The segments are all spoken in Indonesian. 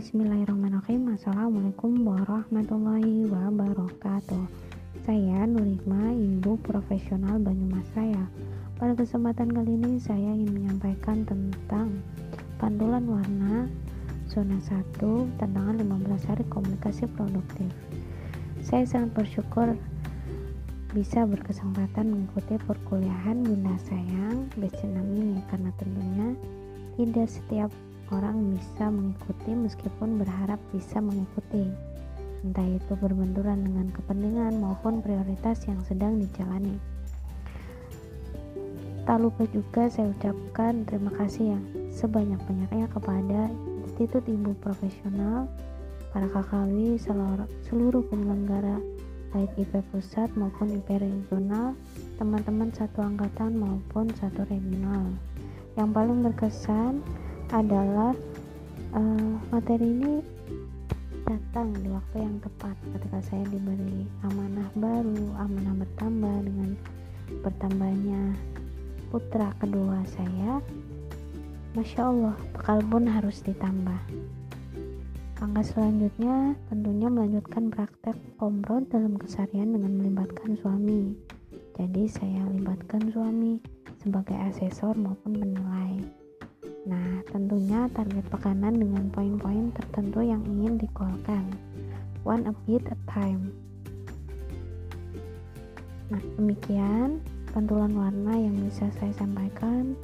Bismillahirrahmanirrahim. Assalamualaikum warahmatullahi wabarakatuh. Saya Nurikma, ibu profesional Banyumas Raya. Pada kesempatan kali ini saya ingin menyampaikan tentang Pandulan warna Zona 1 Tantangan 15 hari komunikasi produktif. Saya sangat bersyukur bisa berkesempatan mengikuti perkuliahan Bunda Sayang Batch 6 ini karena tentunya tidak setiap orang bisa mengikuti meskipun berharap bisa mengikuti. Entah itu berbenturan dengan kepentingan maupun prioritas yang sedang dijalani. Tak lupa juga saya ucapkan terima kasih yang sebanyak-banyaknya kepada Institut Ibu Profesional para KKW seluruh penyelenggara baik IP pusat maupun IP regional teman-teman satu angkatan maupun satu regional. Yang paling berkesan adalah uh, materi ini datang di waktu yang tepat ketika saya diberi amanah baru, amanah bertambah dengan bertambahnya putra kedua saya. Masya Allah, bekal pun harus ditambah. Langkah selanjutnya tentunya melanjutkan praktek komro dalam keseharian dengan melibatkan suami. Jadi saya libatkan suami sebagai asesor maupun penilai. Tentunya target pekanan dengan poin-poin tertentu yang ingin dikolkan. One a bit at time. Nah, demikian pantulan warna yang bisa saya sampaikan.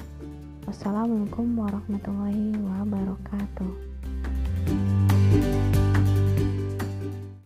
Wassalamualaikum warahmatullahi wabarakatuh.